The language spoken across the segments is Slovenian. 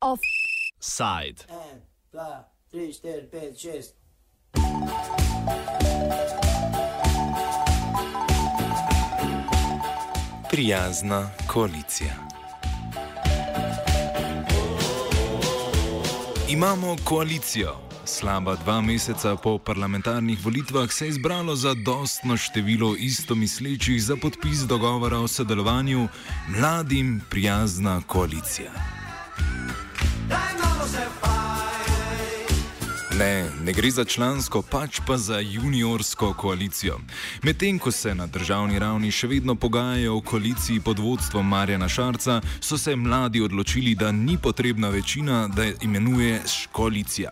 Offside. En, dva, tri, štiri, pet, šest. Prijazna koalicija. Imamo koalicijo. Slaba dva meseca po parlamentarnih volitvah se je zbralo za dostno število istomislečih za podpis dogovora o sodelovanju mladim prijazna koalicija. Ne, ne gre za člansko, pač pa za juniorsko koalicijo. Medtem ko se na državni ravni še vedno pogajajo o koaliciji pod vodstvom Marjana Šarca, so se mladi odločili, da ni potrebna večina, da imenuje koalicija.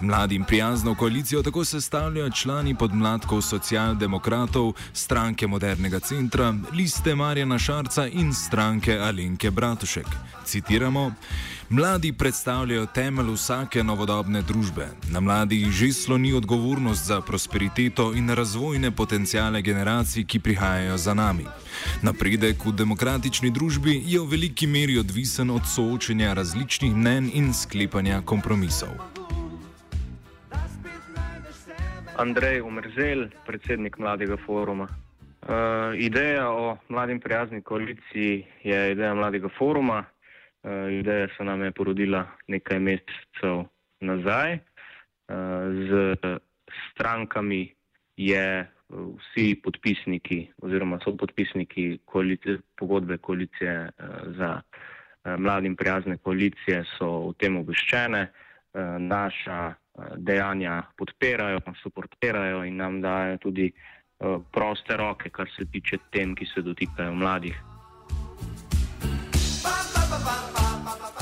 Mladim prijazno koalicijo tako sestavljajo člani podmladkov socialdemokratov, stranke modernega centra, liste Marjana Šarca in stranke Alenke Bratušek. Citiramo. Mladi predstavljajo temelj vsake novodobne družbe. Na mladih že sloni odgovornost za prosperiteto in razvojne potencijale generacij, ki prihajajo za nami. Napredek v demokratični družbi je v veliki meri odvisen od soočenja različnih mnen in sklepanja kompromisov. Andrej Umrzel, predsednik Mladega foruma. Uh, ideja o mladim prijazni koaliciji je ideja Mladega foruma. Uh, ideja se nam je porodila nekaj mesecev nazaj. Z strankami je vsi podpisniki oziroma so podpisniki koalicije, pogodbe koalicije uh, za uh, mladim prijazne koalicije so o tem obveščene. Naša dejanja podpirajo, suportirajo in nam dajo tudi proste roke, kar se tiče tem, ki se dotikajo mladih.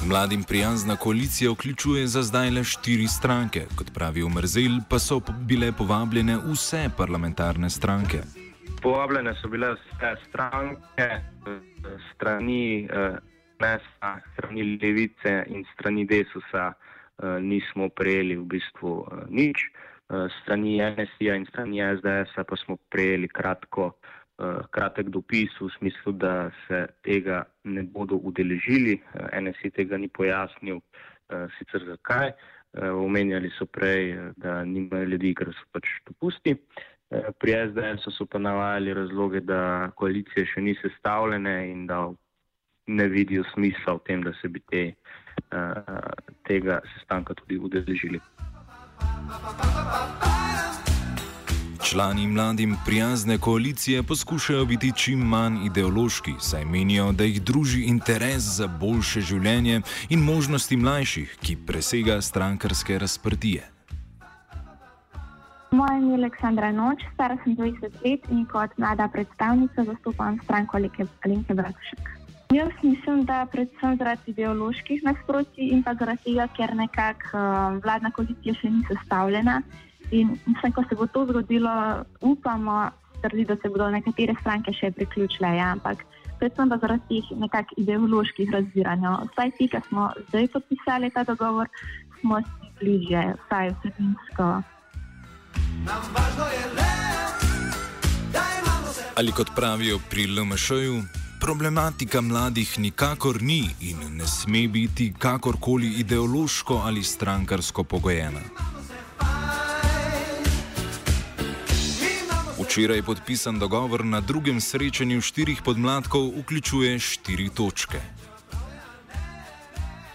Mladim prijazna koalicija vključuje za zdaj le štiri stranke, kot pravi Umrzel, pa so bile povabljene vse parlamentarne stranke. Povabljene so bile vse stranke, strani NES-a, strani Levice in strani Desusa nismo prejeli v bistvu nič, strani NSI-ja in strani SDS-a pa smo prejeli kratko. Kratek dopis v smislu, da se tega ne bodo udeležili. NSI tega ni pojasnil, sicer zakaj. Omenjali so prej, da nimajo ljudi, ker so pač dopusti. Pri SDS so pa navajali razloge, da koalicije še ni sestavljene in da ne vidijo smisla v tem, da se bi te, tega sestanka tudi udeležili. Člani mladim prijazne koalicije poskušajo biti čim manj ideološki, saj menijo, da jih druži interes za boljše življenje in možnosti mlajših, ki presega strankarske razprtije. Moje ime je Aleksandra Noč, stara sem 20 let in kot mlada predstavnica zastopam stranko Alenke Bratušek. Jaz mislim, da predvsem zaradi ideoloških nasprotij in pa zaradi tega, ker nekako uh, vladna koalicija še ni sestavljena. In mislim, ko se bo to zgodilo, upamo, trdi, da se bodo nekatere stranke še priključile. Ja, ampak predvsem pa zaradi teh nekakšnih ideoloških razviranj. Vsaj ti, ki smo zdaj podpisali ta dogovor, smo si bliže, vsaj vsebinsko. Ali kot pravijo pri LMŠ-ju, problematika mladih nikakor ni in ne sme biti kakorkoli ideološko ali strankarsko pogojena. Včeraj podpisan dogovor na drugem srečanju štirih podmladkov vključuje štiri točke.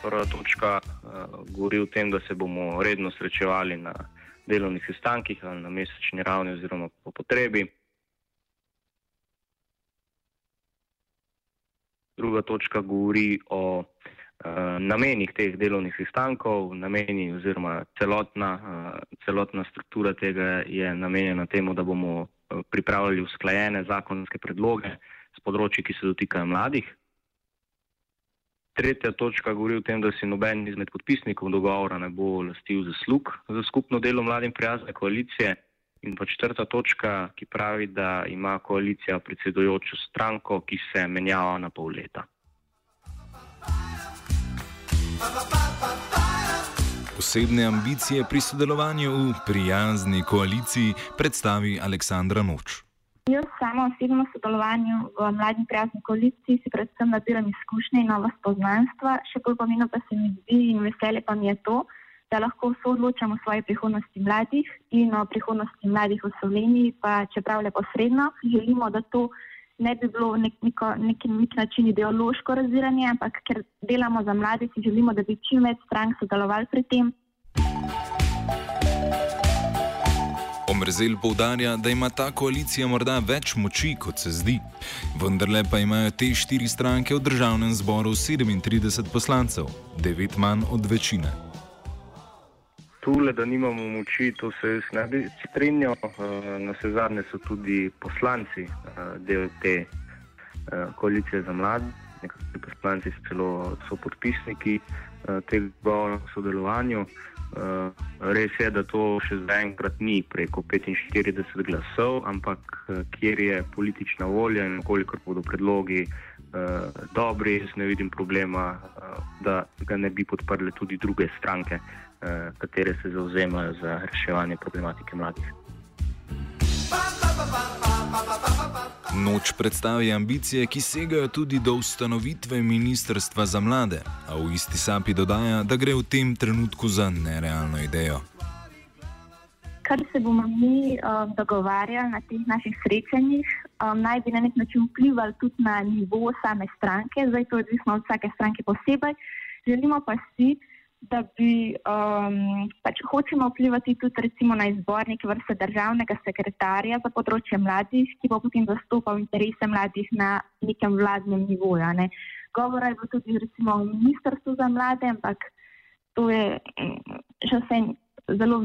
Prva točka uh, govori o tem, da se bomo redno srečevali na delovnih sestankih ali na mesečni ravni oziroma po potrebi. Druga točka govori o uh, namenih teh delovnih sestankov, nameni oziroma celotna, uh, celotna struktura tega je namenjena temu, da bomo pripravljali usklajene zakonske predloge z področji, ki se dotikajo mladih. Tretja točka govori o tem, da si noben izmed podpisnikov dogovora ne bo lastil zaslug za skupno delo mladim prijazne koalicije. In pa četrta točka, ki pravi, da ima koalicija predsedujočo stranko, ki se menjava na pol leta. Osebne ambicije pri sodelovanju v prijazni koaliciji predstavi Aleksandra Noč. Jaz samo osebno sodelovanju v mladni prijazni koaliciji si predvsem nabiram izkušnje in nova spoznanstva, še bolj pomembno pa se mi zdi in veselje pa mi je to, da lahko soodločamo o svoji prihodnosti mladih in o prihodnosti mladih v Sloveniji, pa čeprav le posredno, želimo, da to ne bi bilo nek, neko, nek, nek način ideološko razviranje, ampak ker delamo za mlade, si želimo, da bi čim več strank sodelovali pri tem. Omrzel poudarja, da ima ta koalicija morda več moči, kot se zdi. Vendarle pa imajo te štiri stranke v državnem zboru 37 poslancev, devet manj od večine tule, da nimamo moči, to se jaz ne bi strinjal. Eh, na vse zadnje so tudi poslanci eh, del te eh, koalicije za mlade, nekateri poslanci so celo so podpisniki tega sodelovanja. Res je, da to še zaenkrat ni preko 45 glasov, ampak kjer je politična volja in koliko bodo predlogi dobri, jaz ne vidim problema, da ga ne bi podprli tudi druge stranke. Eh, katere se zauzemajo za reševanje problematike mladih. Noč predstavi ambicije, ki segajo tudi do ustanovitve Ministrstva za mlade, a v isti sapi dodaja, da gre v tem trenutku za nerealno idejo. Kar se bomo mi um, dogovarjali na teh naših srečanjih, um, naj bi na nek način vplivali tudi na nivo same stranke, zdaj to je odvisno od vsake stranke posebej. Želimo pa si, da bi um, pač hočemo vplivati tudi recimo na izbornik vrste državnega sekretarja za področje mladih, ki bo potem zastopal interese mladih na nekem vladnem nivoju. Ne. Govora je bilo tudi recimo o ministrstvu za mlade, ampak to je mm, še vse zelo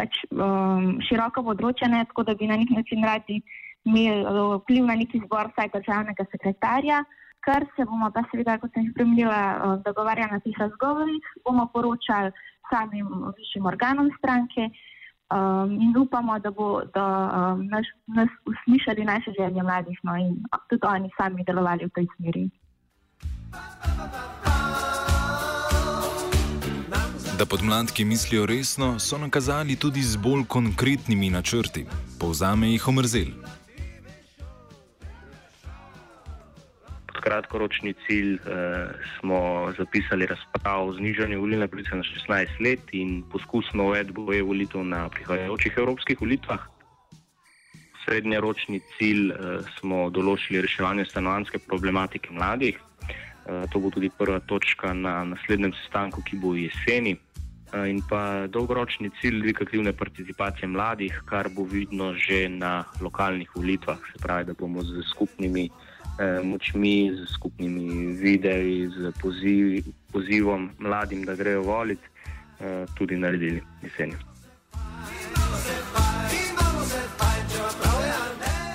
pač, um, široko področje, ne, tako da bi na nek način radi imeli uh, vpliv na neki zbor vsaj državnega sekretarja kar se bomo pa seveda, kot sem že premila, eh, dogovarjali na teh razgovorih, bomo poročali samim višjim organom stranke um, in upamo, da bodo um, naš, nas uslišali naše želje mladih no, in tudi oni sami delovali v tej smeri. Da podmladki mislijo resno, so nakazali tudi z bolj konkretnimi načrti. Povzame jih omrzel. kratkoročni cilj eh, smo zapisali razprav o znižanju volilne pravice na 16 let in poskusno uvedbo e-volitev na prihajajočih evropskih volitvah. Srednjeročni cilj eh, smo določili reševanje stanovanske problematike mladih. Eh, to bo tudi prva točka na naslednjem sestanku, ki bo jeseni. Eh, in pa dolgoročni cilj dvig aktivne participacije mladih, kar bo vidno že na lokalnih volitvah, se pravi, da bomo z skupnimi Eh, močmi, z skupnimi videi, z poziv, pozivom mladim, da grejo voliti, eh, tudi naredili jeseni.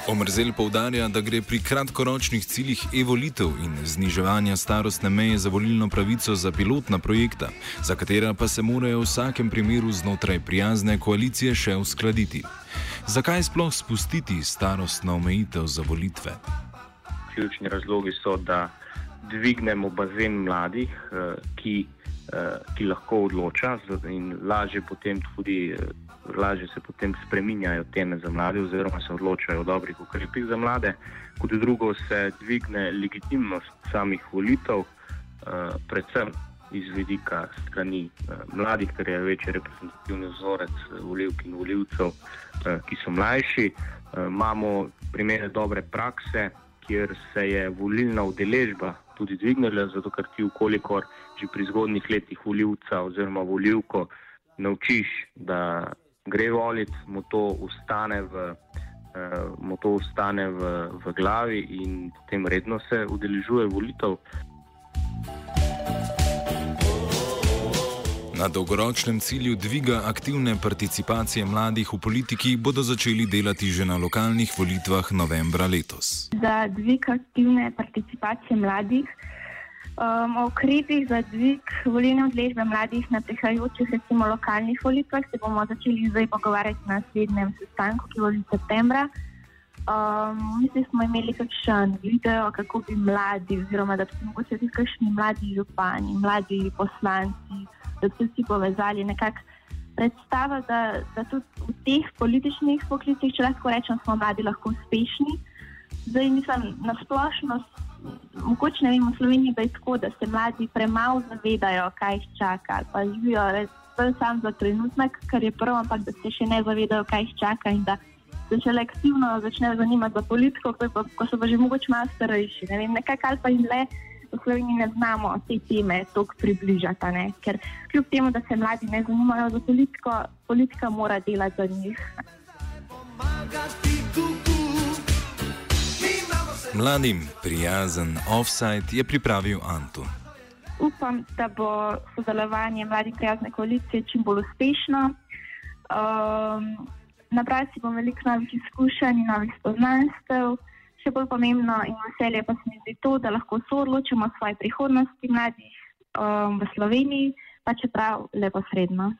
Omrzel povdarja, da gre pri kratkoročnih ciljih e-volitev in zniževanja starostne meje za volilno pravico za pilotna projekta, za katera pa se morajo v vsakem primeru znotraj prijazne koalicije še uskladiti. Zakaj sploh spustiti starostno omejitev za volitve? ključni razlogi so, da dvignemo bazen mladih, eh, ki, eh, ki lahko odloča in lažje, tudi, eh, lažje se potem spreminjajo teme za mlade, oziroma se odločajo o dobrih ukrepih za mlade. Kot drugo, se dvigne legitimnost samih volitev, predvsem iz vidika strani mladih, ker je večji reprezentativni vzorec voljivk in voljivcev, ki so mlajši. Imamo primere dobre prakse, kjer se je volilna udeležba tudi dvignila, zato ker ti, ukolikor že pri zgodnih letih voljivca oziroma voljivko naučiš, da gre voliti, mu to ustane v, uh, mu to ustane v, v glavi in potem redno se udeležuje volitev. Na dolgoročnem cilju dviga aktivne participacije mladih v politiki bodo začeli delati že na lokalnih volitvah novembra letos. Za dvig aktivne participacije mladih, um, o ukrepih za dvig volilne odležbe mladih na prihajajočih recimo lokalnih volitvah se bomo začeli zdaj pogovarjati na naslednjem sestanku, ki bo v septembra. Um, mi smo imeli kakšen video, kako bi mladi, oziroma da bi mogoče tudi kakšni mladi župani, mladi poslanci da se vsi povezali. Nekako predstava, da, da tudi v teh političnih poklicih, če lahko rečem, smo mladi lahko uspešni. Zdaj, mislim, na splošno, mogoče ne vem, v Sloveniji je tako, da se mladi premalo zavedajo, kaj jih čaka, pa živijo samo za trenutek, kar je prvo, ampak da se še ne zavedajo, kaj jih čaka in da se še le aktivno začnejo zanimati za politiko, pa, ko so pa že mogoče malo starejši. Ne vem, nekaj, kar pa jim le v Sloveniji ne znamo te teme tako približati. Ne? Ker kljub temu, da se mladi ne zanimajo za politiko, politika mora delati za njih. Mladim prijazen offside je pripravil Antu. Upam, da bo sodelovanje mladih prijazne koalicije čim bolj uspešno. Um, nabrati si bom veliko novih izkušenj in novih spoznanstev. Še bolj pomembno in veselje pa se mi zdi to, da lahko soodločimo o svoji prihodnosti mladih um, v Sloveniji, pa čeprav lepo sredno.